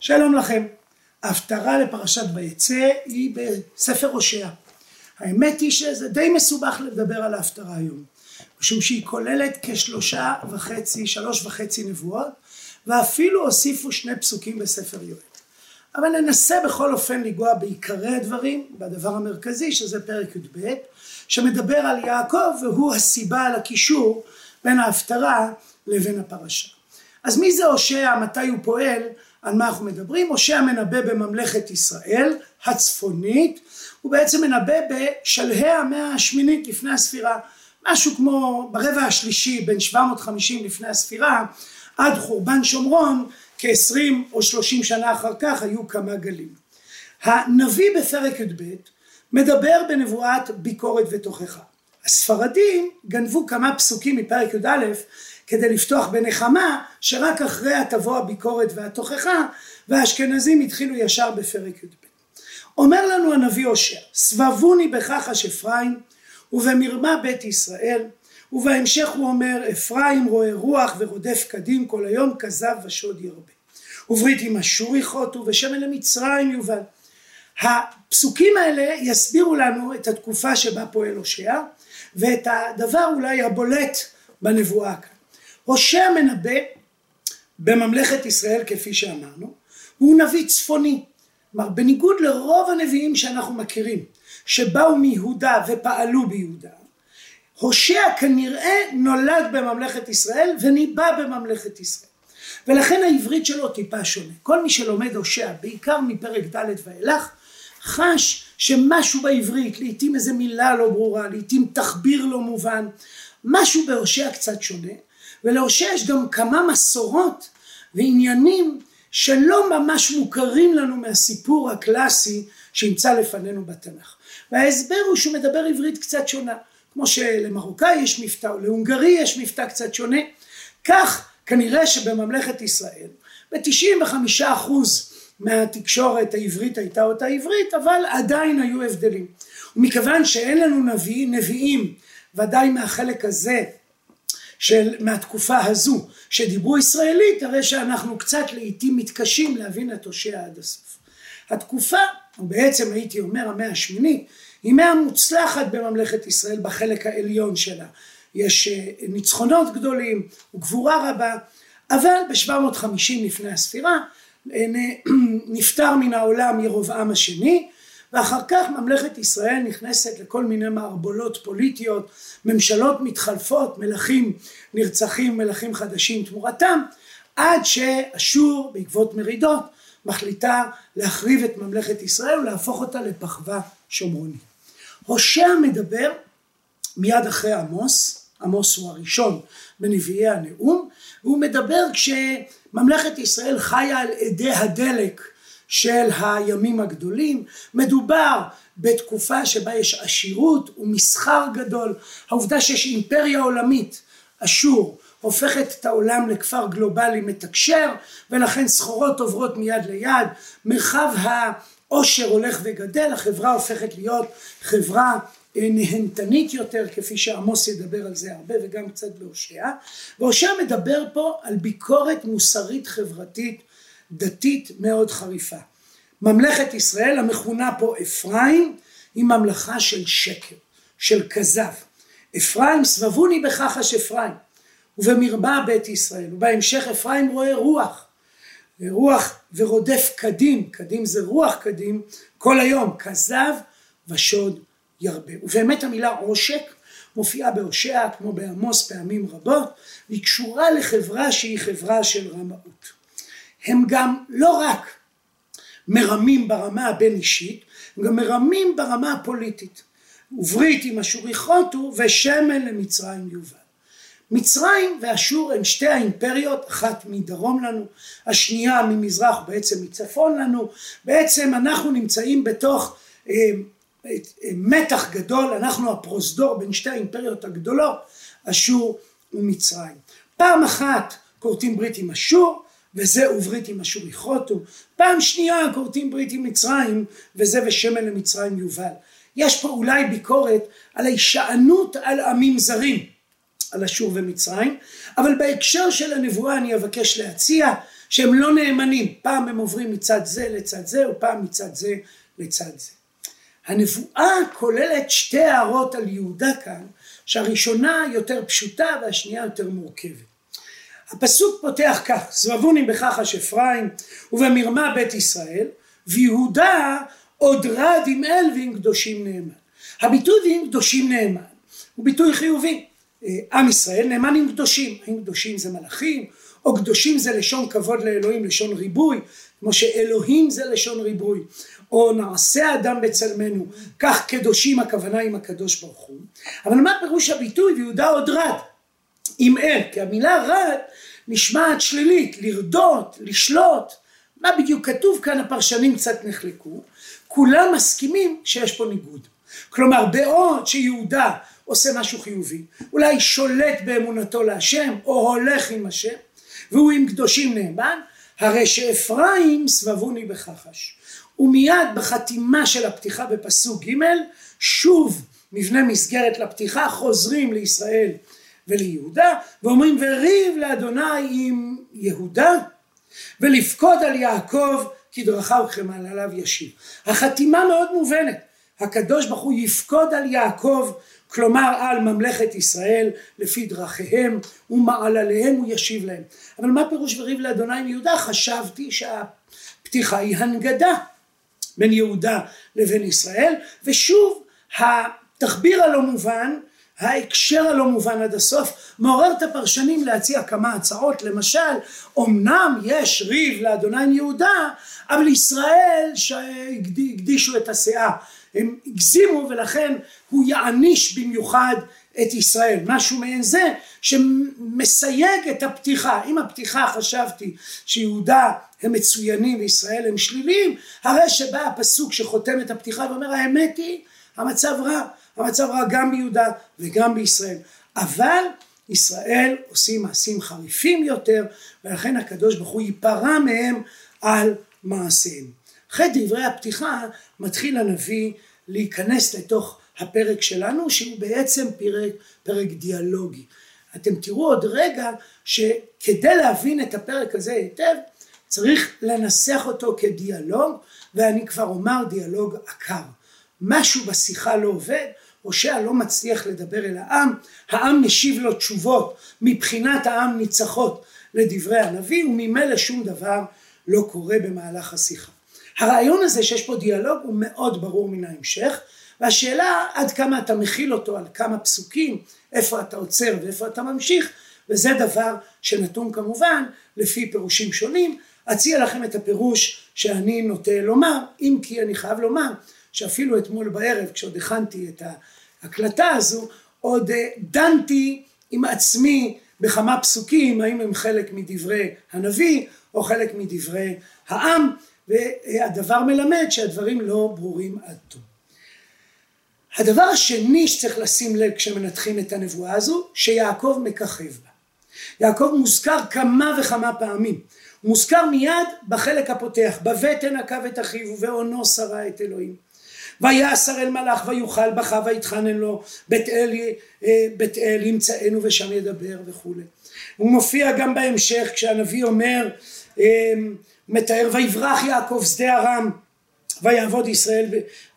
שלום לכם. ההפטרה לפרשת ויצא היא בספר הושע. האמת היא שזה די מסובך לדבר על ההפטרה היום, משום שהיא כוללת כשלושה וחצי, שלוש וחצי נבואות, ואפילו הוסיפו שני פסוקים בספר יואל. אבל ננסה בכל אופן לנגוע בעיקרי הדברים, בדבר המרכזי שזה פרק י"ב, שמדבר על יעקב והוא הסיבה לקישור בין ההפטרה לבין הפרשה. אז מי זה הושע, מתי הוא פועל, על מה אנחנו מדברים? הושע מנבא בממלכת ישראל הצפונית, הוא בעצם מנבא בשלהי המאה השמינית לפני הספירה, משהו כמו ברבע השלישי בין 750 לפני הספירה עד חורבן שומרון כ-20 או 30 שנה אחר כך היו כמה גלים. הנביא בפרק י"ב מדבר בנבואת ביקורת ותוכחה. הספרדים גנבו כמה פסוקים מפרק י"א כדי לפתוח בנחמה שרק אחריה תבוא הביקורת והתוכחה והאשכנזים התחילו ישר בפרק י"ב. אומר לנו הנביא הושע סבבוני בכחש אפרים ובמרמה בית ישראל ובהמשך הוא אומר אפרים רואה רוח ורודף קדים כל היום כזב ושוד ירבה וברית עם אשור יכרותו ושמן למצרים יובל. הפסוקים האלה יסבירו לנו את התקופה שבה פועל הושע ואת הדבר אולי הבולט בנבואה כאן הושע מנבא בממלכת ישראל כפי שאמרנו הוא נביא צפוני. כלומר בניגוד לרוב הנביאים שאנחנו מכירים שבאו מיהודה ופעלו ביהודה הושע כנראה נולד בממלכת ישראל וניבא בממלכת ישראל. ולכן העברית שלו טיפה שונה. כל מי שלומד הושע בעיקר מפרק ד' ואילך חש שמשהו בעברית לעתים איזה מילה לא ברורה לעתים תחביר לא מובן משהו בהושע קצת שונה ולהושע יש גם כמה מסורות ועניינים שלא ממש מוכרים לנו מהסיפור הקלאסי שימצא לפנינו בתנ"ך. וההסבר הוא שהוא מדבר עברית קצת שונה, כמו שלמרוקאי יש מבטא או להונגרי יש מבטא קצת שונה, כך כנראה שבממלכת ישראל ב-95% מהתקשורת העברית הייתה אותה עברית, אבל עדיין היו הבדלים. ומכיוון שאין לנו נביא, נביאים, ודאי מהחלק הזה של מהתקופה הזו שדיברו ישראלית הרי שאנחנו קצת לעיתים מתקשים להבין את הושע עד הסוף. התקופה, או בעצם הייתי אומר המאה השמינית, היא מאה מוצלחת בממלכת ישראל בחלק העליון שלה. יש אה, ניצחונות גדולים וגבורה רבה, אבל ב-750 לפני הספירה אה, נפטר מן העולם ירובעם השני ואחר כך ממלכת ישראל נכנסת לכל מיני מערבולות פוליטיות, ממשלות מתחלפות, מלכים נרצחים, מלכים חדשים תמורתם, עד שאשור בעקבות מרידות מחליטה להחריב את ממלכת ישראל ולהפוך אותה לפחווה שומרונית. הושע מדבר מיד אחרי עמוס, עמוס הוא הראשון בנביאי הנאום, והוא מדבר כשממלכת ישראל חיה על אדי הדלק של הימים הגדולים, מדובר בתקופה שבה יש עשירות ומסחר גדול, העובדה שיש אימפריה עולמית, אשור, הופכת את העולם לכפר גלובלי מתקשר ולכן סחורות עוברות מיד ליד, מרחב העושר הולך וגדל, החברה הופכת להיות חברה נהנתנית יותר כפי שעמוס ידבר על זה הרבה וגם קצת בהושע. והושע מדבר פה על ביקורת מוסרית חברתית דתית מאוד חריפה. ממלכת ישראל המכונה פה אפרים היא ממלכה של שקר, של כזב. אפרים סבבוני בכחש אפרים ובמרמה בית ישראל ובהמשך אפרים רואה רוח רוח ורודף קדים, קדים זה רוח קדים כל היום כזב ושוד ירבה ובאמת המילה עושק מופיעה בהושע כמו בעמוס פעמים רבות והיא קשורה לחברה שהיא חברה של רמאות הם גם לא רק מרמים ברמה הבין אישית, הם גם מרמים ברמה הפוליטית. וברית עם אשור יכרותו ושמן למצרים יובל. מצרים ואשור הן שתי האימפריות, אחת מדרום לנו, השנייה ממזרח בעצם מצפון לנו, בעצם אנחנו נמצאים בתוך אה, אה, מתח גדול, אנחנו הפרוזדור בין שתי האימפריות הגדולות, אשור ומצרים. פעם אחת כורתים ברית עם אשור, וזה וברית עם אשור יכרותו, פעם שנייה כורתים ברית עם מצרים וזה ושמן למצרים יובל. יש פה אולי ביקורת על ההישענות על עמים זרים, על אשור ומצרים, אבל בהקשר של הנבואה אני אבקש להציע שהם לא נאמנים, פעם הם עוברים מצד זה לצד זה ופעם מצד זה לצד זה. הנבואה כוללת שתי הערות על יהודה כאן, שהראשונה יותר פשוטה והשנייה יותר מורכבת. הפסוק פותח כך, סבבוני בכחש אפרים ובמרמה בית ישראל, ויהודה עוד רד עם אל ועם קדושים נאמן. הביטוי ועם קדושים נאמן הוא ביטוי חיובי. אה, עם ישראל נאמן עם קדושים, האם קדושים זה מלאכים, או קדושים זה לשון כבוד לאלוהים, לשון ריבוי, כמו שאלוהים זה לשון ריבוי, או נעשה אדם בצלמנו, כך קדושים הכוונה עם הקדוש ברוך הוא. אבל מה פירוש הביטוי ויהודה עוד רד? עם אל, כי המילה רד נשמעת שלילית, לרדות, לשלוט, מה בדיוק כתוב כאן הפרשנים קצת נחלקו, כולם מסכימים שיש פה ניגוד. כלומר בעוד שיהודה עושה משהו חיובי, אולי שולט באמונתו להשם או הולך עם השם והוא עם קדושים נאמן, הרי שאפרים סבבוני בכחש. ומיד בחתימה של הפתיחה בפסוק ג' שוב מבנה מסגרת לפתיחה חוזרים לישראל וליהודה ואומרים וריב לאדוני עם יהודה ולפקוד על יעקב כי דרכיו עליו ישיב. החתימה מאוד מובנת הקדוש ברוך הוא יפקוד על יעקב כלומר על ממלכת ישראל לפי דרכיהם ומעלליהם הוא ישיב להם. אבל מה פירוש וריב לאדוני עם יהודה? חשבתי שהפתיחה היא הנגדה בין יהודה לבין ישראל ושוב התחביר הלא מובן ההקשר הלא מובן עד הסוף מעורר את הפרשנים להציע כמה הצעות. למשל אמנם יש ריב לאדוני יהודה אבל ישראל שהקדישו את הסאה הם הגזימו ולכן הוא יעניש במיוחד את ישראל. משהו מעין זה שמסייג את הפתיחה. אם הפתיחה חשבתי שיהודה הם מצוינים וישראל הם שליליים הרי שבא הפסוק שחותם את הפתיחה ואומר האמת היא המצב רע המצב רע גם ביהודה וגם בישראל אבל ישראל עושים מעשים חריפים יותר ולכן הקדוש ברוך הוא ייפרע מהם על מעשיהם אחרי דברי הפתיחה מתחיל הנביא להיכנס לתוך הפרק שלנו שהוא בעצם פרק, פרק דיאלוגי. אתם תראו עוד רגע שכדי להבין את הפרק הזה היטב צריך לנסח אותו כדיאלוג ואני כבר אומר דיאלוג עקר. משהו בשיחה לא עובד, הושע לא מצליח לדבר אל העם, העם משיב לו תשובות מבחינת העם ניצחות לדברי הנביא וממילא שום דבר לא קורה במהלך השיחה. הרעיון הזה שיש פה דיאלוג הוא מאוד ברור מן ההמשך והשאלה עד כמה אתה מכיל אותו על כמה פסוקים איפה אתה עוצר ואיפה אתה ממשיך וזה דבר שנתון כמובן לפי פירושים שונים אציע לכם את הפירוש שאני נוטה לומר אם כי אני חייב לומר שאפילו אתמול בערב כשעוד הכנתי את ההקלטה הזו עוד אה, דנתי עם עצמי בכמה פסוקים האם הם חלק מדברי הנביא או חלק מדברי העם והדבר מלמד שהדברים לא ברורים עד תום. הדבר השני שצריך לשים לב כשמנתחים את הנבואה הזו שיעקב מככב בה. יעקב מוזכר כמה וכמה פעמים מוזכר מיד בחלק הפותח בבטן עקב את אחיו ובעונו שרה את אלוהים ויעשר אל מלאך ויוכל בכה ויתחנן לו בית אל, אה, בית אל ימצאנו ושם ידבר וכולי הוא מופיע גם בהמשך כשהנביא אומר אה, מתאר ויברח יעקב שדה ארם ויעבוד ישראל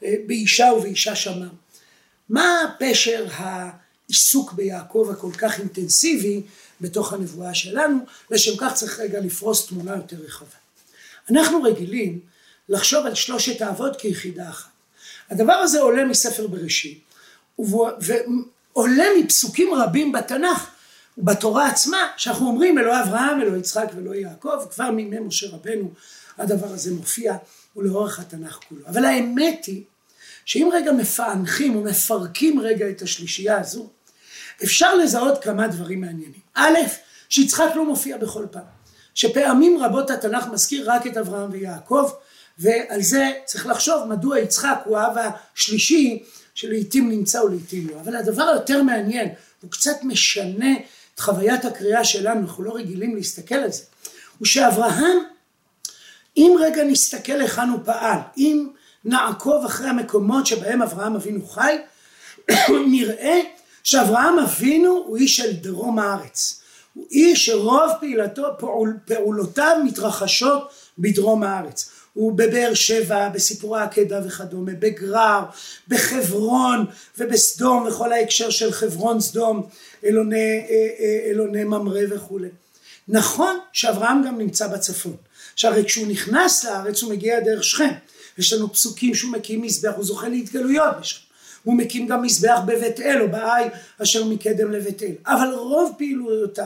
באישה ובאישה שמם. מה פשר העיסוק ביעקב הכל כך אינטנסיבי בתוך הנבואה שלנו? לשם כך צריך רגע לפרוס תמונה יותר רחבה. אנחנו רגילים לחשוב על שלושת האבות כיחידה אחת הדבר הזה עולה מספר בראשית. ועולה מפסוקים רבים בתנ"ך ובתורה עצמה שאנחנו אומרים אלוהי אברהם אלוהי יצחק ואלוהי יעקב כבר מימי משה רבנו הדבר הזה מופיע ולאורך התנ"ך כולו. אבל האמת היא שאם רגע מפענחים ומפרקים רגע את השלישייה הזו אפשר לזהות כמה דברים מעניינים. א' שיצחק לא מופיע בכל פעם. שפעמים רבות התנ"ך מזכיר רק את אברהם ויעקב ועל זה צריך לחשוב מדוע יצחק הוא האב השלישי שלעיתים נמצא ולעיתים לא אבל הדבר היותר מעניין הוא קצת משנה את חוויית הקריאה שלנו, אנחנו לא רגילים להסתכל על זה, הוא שאברהם, אם רגע נסתכל היכן הוא פעל, אם נעקוב אחרי המקומות שבהם אברהם אבינו חי, נראה שאברהם אבינו הוא איש של דרום הארץ. הוא איש שרוב פעילתו, פעול, פעולותיו מתרחשות בדרום הארץ. הוא בבאר שבע, בסיפורי העקדה וכדומה, בגרר, בחברון ובסדום וכל ההקשר של חברון סדום, אלוני, אה, אה, אלוני ממרא וכולי. נכון שאברהם גם נמצא בצפון. שהרי כשהוא נכנס לארץ הוא מגיע דרך שכם. יש לנו פסוקים שהוא מקים מזבח, הוא זוכה להתגלויות בשם. הוא מקים גם מזבח בבית אל או בעי אשר מקדם לבית אל. אבל רוב פעילויותיו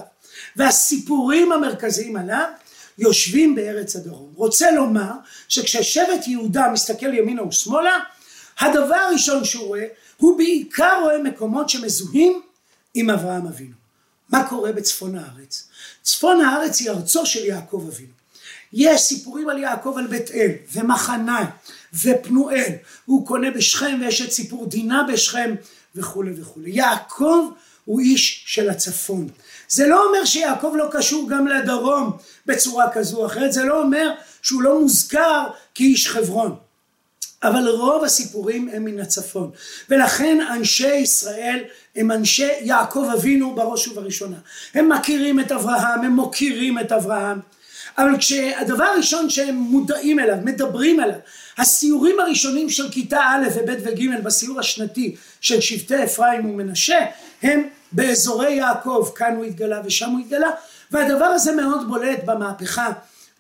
והסיפורים המרכזיים עליו יושבים בארץ הדרום. רוצה לומר שכששבט יהודה מסתכל ימינה ושמאלה, הדבר הראשון שהוא רואה, הוא בעיקר רואה מקומות שמזוהים עם אברהם אבינו. מה קורה בצפון הארץ? צפון הארץ היא ארצו של יעקב אבינו. יש סיפורים על יעקב על בית אל ומחניים ופנואל, הוא קונה בשכם ויש את סיפור דינה בשכם וכולי וכולי. יעקב הוא איש של הצפון. זה לא אומר שיעקב לא קשור גם לדרום בצורה כזו או אחרת, זה לא אומר שהוא לא מוזכר כאיש חברון. אבל רוב הסיפורים הם מן הצפון ולכן אנשי ישראל הם אנשי יעקב אבינו בראש ובראשונה הם מכירים את אברהם הם מוקירים את אברהם אבל כשהדבר הראשון שהם מודעים אליו מדברים עליו הסיורים הראשונים של כיתה א' וב' וג' בסיור השנתי של שבטי אפרים ומנשה הם באזורי יעקב כאן הוא התגלה ושם הוא התגלה והדבר הזה מאוד בולט במהפכה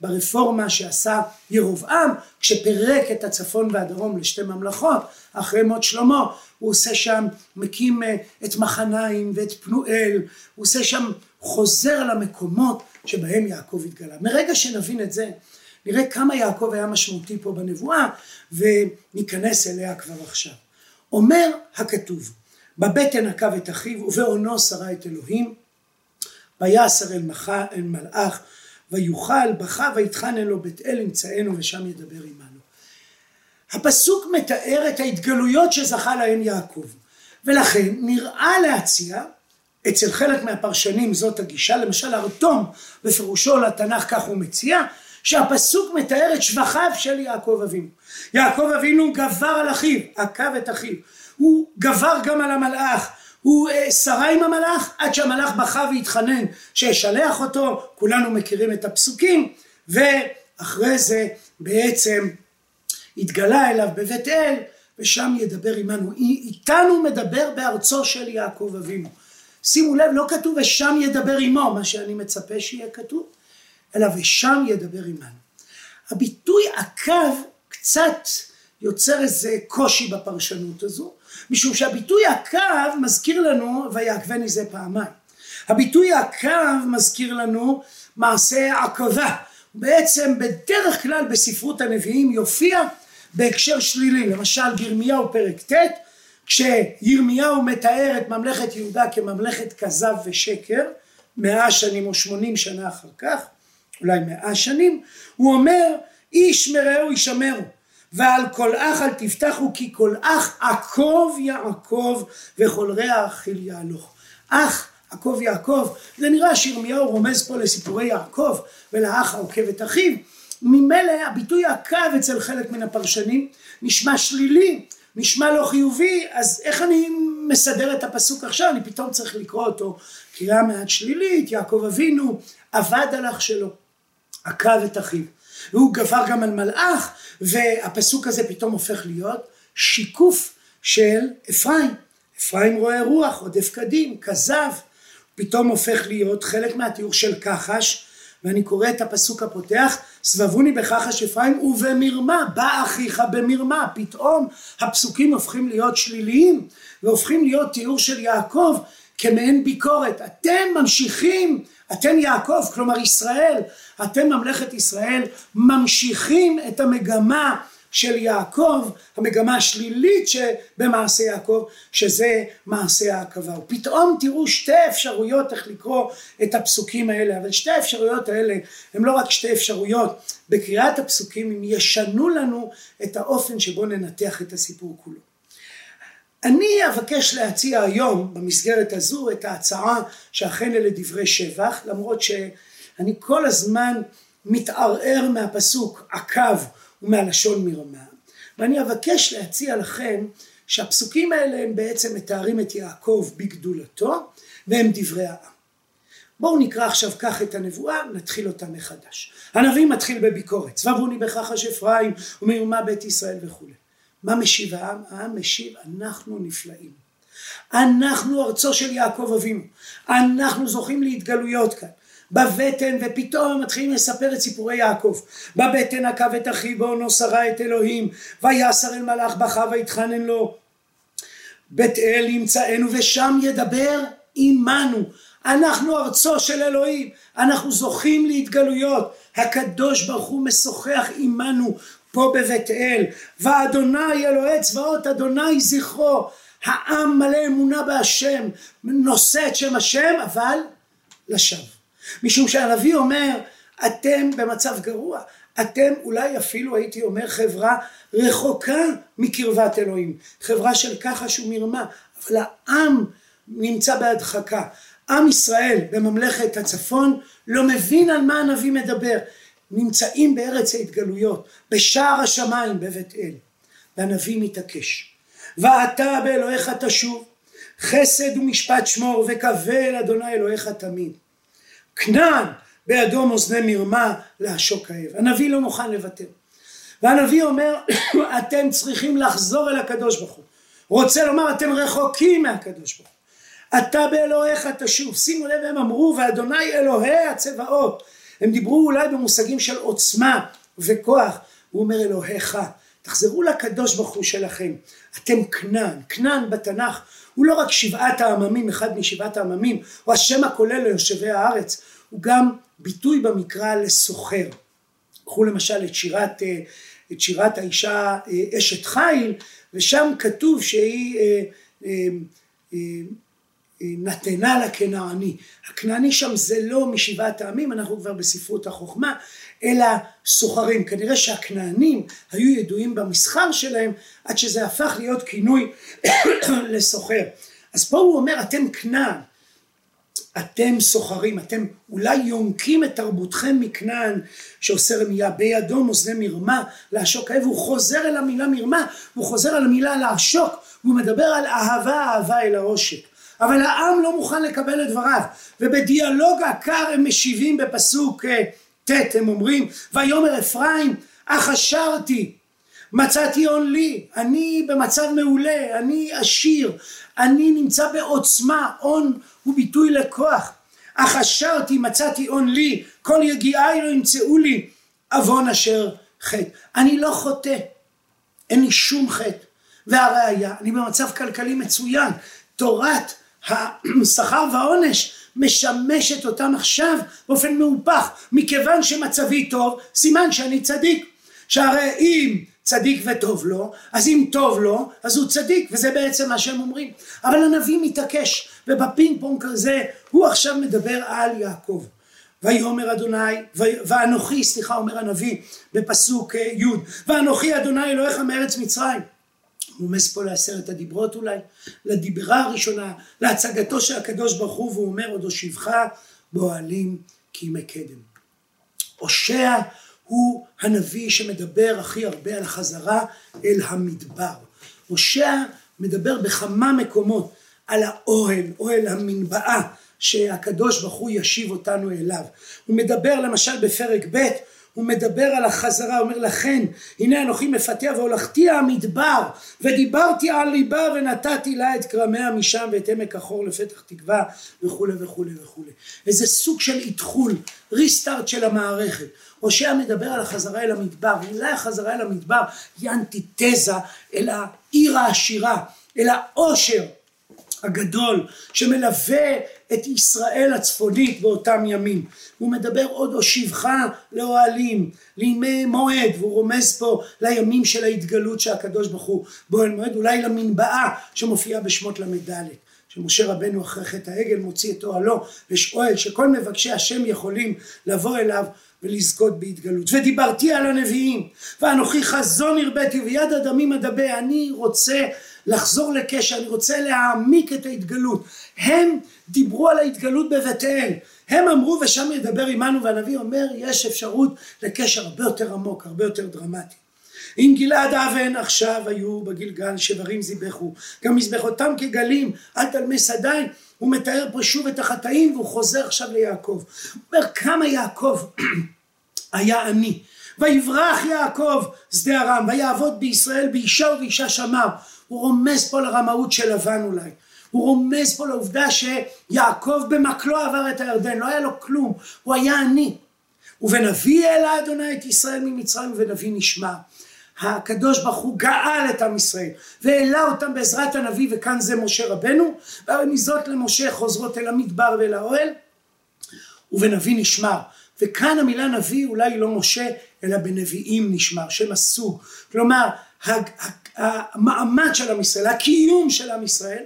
ברפורמה שעשה ירובעם כשפירק את הצפון והדרום לשתי ממלכות אחרי מות שלמה הוא עושה שם מקים אה, את מחניים ואת פנואל הוא עושה שם חוזר על המקומות שבהם יעקב התגלה. מרגע שנבין את זה נראה כמה יעקב היה משמעותי פה בנבואה וניכנס אליה כבר עכשיו. אומר הכתוב בבטן עקב את אחיו ובעונו שרה את אלוהים. ויסר אל, אל מלאך ויוכל בכה ויתחנן לו בית אל ימצאנו ושם ידבר עמנו. הפסוק מתאר את ההתגלויות שזכה להם יעקב. ולכן נראה להציע אצל חלק מהפרשנים זאת הגישה למשל ארתום בפירושו לתנ"ך כך הוא מציע שהפסוק מתאר את שבחיו של יעקב אבינו. יעקב אבינו גבר על אחיו עקב את אחיו הוא גבר גם על המלאך הוא אה, שרה עם המלאך עד שהמלאך בכה והתחנן שישלח אותו, כולנו מכירים את הפסוקים, ואחרי זה בעצם התגלה אליו בבית אל, ושם ידבר עמנו. איתנו מדבר בארצו של יעקב אבינו. שימו לב, לא כתוב ושם ידבר עמו, מה שאני מצפה שיהיה כתוב, אלא ושם ידבר עמנו. הביטוי עקב קצת יוצר איזה קושי בפרשנות הזו, משום שהביטוי הקו מזכיר לנו ויעקבני זה פעמיים. הביטוי הקו מזכיר לנו מעשה עקבה. בעצם בדרך כלל בספרות הנביאים יופיע בהקשר שלילי. למשל בירמיהו פרק ט' כשירמיהו מתאר את ממלכת יהודה כממלכת כזב ושקר מאה שנים או שמונים שנה אחר כך אולי מאה שנים הוא אומר איש מרעהו ישמרו ועל כל אח אל תפתחו כי כל אח עקוב יעקב וכל רע אכיל יהלוך. אח עקוב יעקב זה נראה שירמיהו רומז פה לסיפורי יעקב ולאח העוקב את אחיו. ממילא הביטוי עקב אצל חלק מן הפרשנים נשמע שלילי נשמע לא חיובי אז איך אני מסדר את הפסוק עכשיו? אני פתאום צריך לקרוא אותו קריאה מעט שלילית יעקב אבינו עבד על אח שלו עקב את אחיו והוא גבר גם על מלאך והפסוק הזה פתאום הופך להיות שיקוף של אפרים. אפרים רואה רוח, עודף קדים, כזב, פתאום הופך להיות חלק מהתיאור של כחש, ואני קורא את הפסוק הפותח, סבבוני בכחש אפרים ובמרמה, בא אחיך במרמה, פתאום הפסוקים הופכים להיות שליליים, והופכים להיות תיאור של יעקב כמעין ביקורת. אתם ממשיכים אתם יעקב, כלומר ישראל, אתם ממלכת ישראל, ממשיכים את המגמה של יעקב, המגמה השלילית שבמעשה יעקב, שזה מעשה העכבה. ופתאום תראו שתי אפשרויות איך לקרוא את הפסוקים האלה, אבל שתי האפשרויות האלה הם לא רק שתי אפשרויות, בקריאת הפסוקים הם ישנו לנו את האופן שבו ננתח את הסיפור כולו. אני אבקש להציע היום במסגרת הזו את ההצעה שאכן אלה דברי שבח למרות שאני כל הזמן מתערער מהפסוק עקב ומהלשון מרמה ואני אבקש להציע לכם שהפסוקים האלה הם בעצם מתארים את יעקב בגדולתו והם דברי העם. בואו נקרא עכשיו כך את הנבואה, נתחיל אותה מחדש. הנביא מתחיל בביקורת, סבבוני בכחש אפרים ומרמה בית ישראל וכולי. מה משיב העם? העם משיב, אנחנו נפלאים. אנחנו ארצו של יעקב אבינו, אנחנו זוכים להתגלויות כאן. בבטן ופתאום מתחילים לספר את סיפורי יעקב. בבטן עקב את אחיו בעונו שרה את אלוהים ויסר אל מלאך בכה ויתחנן לו. בית אל ימצאנו ושם ידבר עמנו. אנחנו ארצו של אלוהים. אנחנו זוכים להתגלויות. הקדוש ברוך הוא משוחח עמנו פה בבית אל. ואדוני אלוהי צבאות אדוני זכרו. העם מלא אמונה בהשם. נושא את שם השם אבל לשווא משום שהנביא אומר אתם במצב גרוע. אתם אולי אפילו הייתי אומר חברה רחוקה מקרבת אלוהים. חברה של כחש ומרמה. אבל העם נמצא בהדחקה. עם ישראל בממלכת הצפון לא מבין על מה הנביא מדבר. נמצאים בארץ ההתגלויות בשער השמיים בבית אל. והנביא מתעקש. ואתה באלוהיך תשוב חסד ומשפט שמור וקווה אדוני אלוהיך תמיד כנען באדום אוזני מרמה לעשוק האב הנביא לא מוכן לוותר. והנביא אומר אתם צריכים לחזור אל הקדוש ברוך הוא. רוצה לומר אתם רחוקים מהקדוש ברוך הוא. אתה באלוהיך תשוב. שימו לב הם אמרו ואדוני אלוהי הצבאות. הם דיברו אולי במושגים של עוצמה וכוח. הוא אומר אלוהיך תחזרו לקדוש ברוך הוא שלכם. אתם כנען. כנען בתנ"ך. הוא לא רק שבעת העממים אחד משבעת העממים או השם הכולל ליושבי הארץ. הוא גם ביטוי במקרא לסוחר. קחו למשל את שירת את שירת האישה אשת חיל ושם כתוב שהיא נתנה לכנעני. הכנעני שם זה לא משבעת העמים, אנחנו כבר בספרות החוכמה, אלא סוחרים. כנראה שהכנענים היו ידועים במסחר שלהם עד שזה הפך להיות כינוי לסוחר. אז פה הוא אומר אתם כנען, אתם סוחרים, אתם אולי יונקים את תרבותכם מכנען שעושה רמייה בידו מאזני מרמה לעשוק האב, הוא חוזר אל המילה מרמה, הוא חוזר על המילה לעשוק, הוא מדבר על אהבה אהבה אל העושק. אבל העם לא מוכן לקבל את דבריו. ובדיאלוג עקר הם משיבים בפסוק ט' הם אומרים ויאמר אפרים אך אשרתי מצאתי הון לי אני במצב מעולה אני עשיר אני נמצא בעוצמה הון הוא ביטוי לכוח. אך אשרתי מצאתי הון לי כל יגיעי לא ימצאו לי עוון אשר חטא. אני לא חוטא אין לי שום חטא. והראיה אני במצב כלכלי מצוין. תורת השכר והעונש משמשת אותם עכשיו באופן מהופך מכיוון שמצבי טוב סימן שאני צדיק. שהרי אם צדיק וטוב לו אז אם טוב לו אז הוא צדיק וזה בעצם מה שהם אומרים. אבל הנביא מתעקש ובפינג פונג כזה הוא עכשיו מדבר על יעקב. ויאמר אדוני ואנוכי סליחה אומר הנביא בפסוק י' ואנוכי אדוני אלוהיך מארץ מצרים הוא רומז פה לעשרת הדיברות אולי, לדיברה הראשונה, להצגתו של הקדוש ברוך הוא, והוא אומר עוד הושיבך באוהלים כי מקדם. הושע הוא הנביא שמדבר הכי הרבה על החזרה אל המדבר. הושע מדבר בכמה מקומות על האוהל, אוהל המנבאה, שהקדוש ברוך הוא ישיב אותנו אליו. הוא מדבר למשל בפרק ב' הוא מדבר על החזרה, אומר לכן הנה אנוכי מפתח והולכתי המדבר ודיברתי על ליבה ונתתי לה את כרמיה משם ואת עמק החור לפתח תקווה וכולי וכולי וכולי. איזה סוג של איתחול, ריסטארט של המערכת. הושע מדבר על החזרה אל המדבר, ואולי החזרה אל המדבר היא אנטיתזה אל העיר העשירה, אל העושר הגדול שמלווה את ישראל הצפונית באותם ימים. הוא מדבר עוד הושיבך לאוהלים, לימי מועד, והוא רומז פה לימים של ההתגלות שהקדוש ברוך הוא באוהל מועד, אולי למנבאה שמופיעה בשמות ל"ד. שמשה רבנו אחרי חטא העגל מוציא את אוהלו, יש אוהל שכל מבקשי השם יכולים לבוא אליו ולזכות בהתגלות. ודיברתי על הנביאים, ואנוכי חזון הרביתי ויד הדמים אדבה, אני רוצה לחזור לקשר, אני רוצה להעמיק את ההתגלות. הם דיברו על ההתגלות בבית אל, הם אמרו ושם ידבר עמנו והנביא אומר יש אפשרות לקשר הרבה יותר עמוק, הרבה יותר דרמטי. אם גלעד אבן עכשיו היו בגלגל שברים זיבחו, גם מזבחותם כגלים, אל תלמס עדיין, הוא מתאר פה שוב את החטאים והוא חוזר עכשיו ליעקב. הוא אומר כמה יעקב היה עני. ויברח יעקב שדה ארם ויעבוד בישראל באישה ובאישה שמר. הוא רומז פה לרמאות של לבן אולי. הוא רומז פה לעובדה שיעקב במקלו עבר את הירדן, לא היה לו כלום, הוא היה עני. ובנביא העלה אדוני את ישראל ממצרים ובנביא נשמע. הקדוש ברוך הוא גאל את עם ישראל והעלה אותם בעזרת הנביא וכאן זה משה רבנו. והרמיזות למשה חוזרות אל המדבר ואל האוהל. ובנביא נשמר. וכאן המילה נביא אולי לא משה אלא בנביאים נשמר שם הסוג כלומר המעמד של עם ישראל הקיום של עם ישראל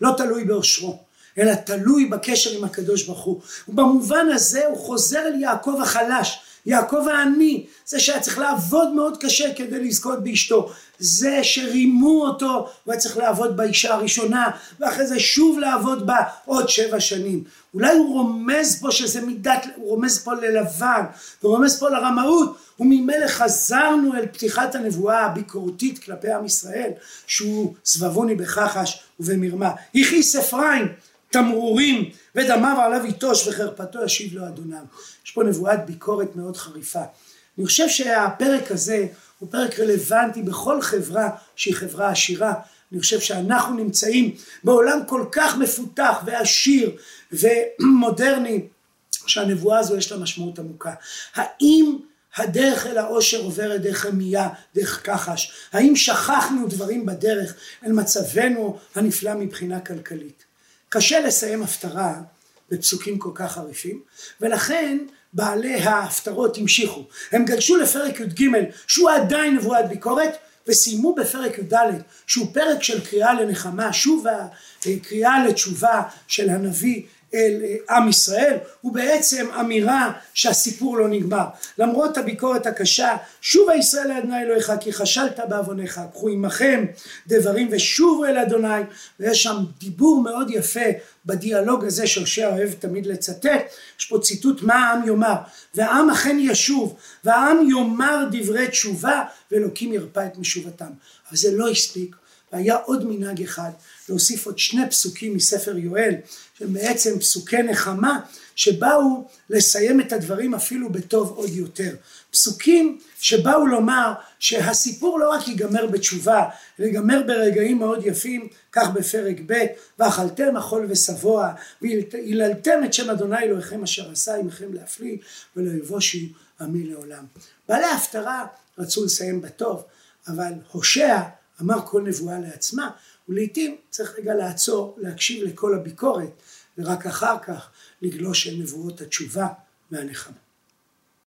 לא תלוי באושרו אלא תלוי בקשר עם הקדוש ברוך הוא. ובמובן הזה הוא חוזר אל יעקב החלש יעקב העני, זה שהיה צריך לעבוד מאוד קשה כדי לזכות באשתו, זה שרימו אותו והיה צריך לעבוד באישה הראשונה ואחרי זה שוב לעבוד בה עוד שבע שנים. אולי הוא רומז פה שזה מידת, הוא רומז פה ללבן, הוא רומז פה לרמאות, וממילא חזרנו אל פתיחת הנבואה הביקורתית כלפי עם ישראל, שהוא סבבוני בכחש ובמרמה. הכעיס אפרים תמרורים ודמיו עליו יטוש וחרפתו ישיב לו אדוניו. יש פה נבואת ביקורת מאוד חריפה. אני חושב שהפרק הזה הוא פרק רלוונטי בכל חברה שהיא חברה עשירה. אני חושב שאנחנו נמצאים בעולם כל כך מפותח ועשיר ומודרני שהנבואה הזו יש לה משמעות עמוקה. האם הדרך אל העושר עוברת דרך רמייה, דרך כחש? האם שכחנו דברים בדרך אל מצבנו הנפלא מבחינה כלכלית? קשה לסיים הפטרה בפסוקים כל כך חריפים, ולכן בעלי ההפטרות המשיכו. הם גלשו לפרק י"ג שהוא עדיין נבואת ביקורת, וסיימו בפרק י"ד שהוא פרק של קריאה לנחמה, שוב הקריאה לתשובה של הנביא אל אה, עם ישראל הוא בעצם אמירה שהסיפור לא נגמר. למרות הביקורת הקשה שוב הישראל לאדוני אלוהיך כי חשלת בעווניך קחו עמכם דברים ושובו אל אדוני. ויש שם דיבור מאוד יפה בדיאלוג הזה שהושע אוהב תמיד לצטט. יש פה ציטוט מה העם יאמר? והעם אכן ישוב והעם יאמר דברי תשובה ואלוקים ירפא את משובתם. אבל זה לא הספיק והיה עוד מנהג אחד להוסיף עוד שני פסוקים מספר יואל שהם בעצם פסוקי נחמה שבאו לסיים את הדברים אפילו בטוב עוד יותר. פסוקים שבאו לומר שהסיפור לא רק ייגמר בתשובה, אלא ייגמר ברגעים מאוד יפים, כך בפרק ב' ואכלתם אכול ושבוע והיללתם את שם אדוני אלוהיכם אשר עשה עמכם להפליא ולא יבושי עמי לעולם. בעלי ההפטרה רצו לסיים בטוב, אבל הושע אמר כל נבואה לעצמה, ולעיתים צריך רגע לעצור, להקשיב לכל הביקורת, ורק אחר כך לגלוש אל נבואות התשובה והנחמה.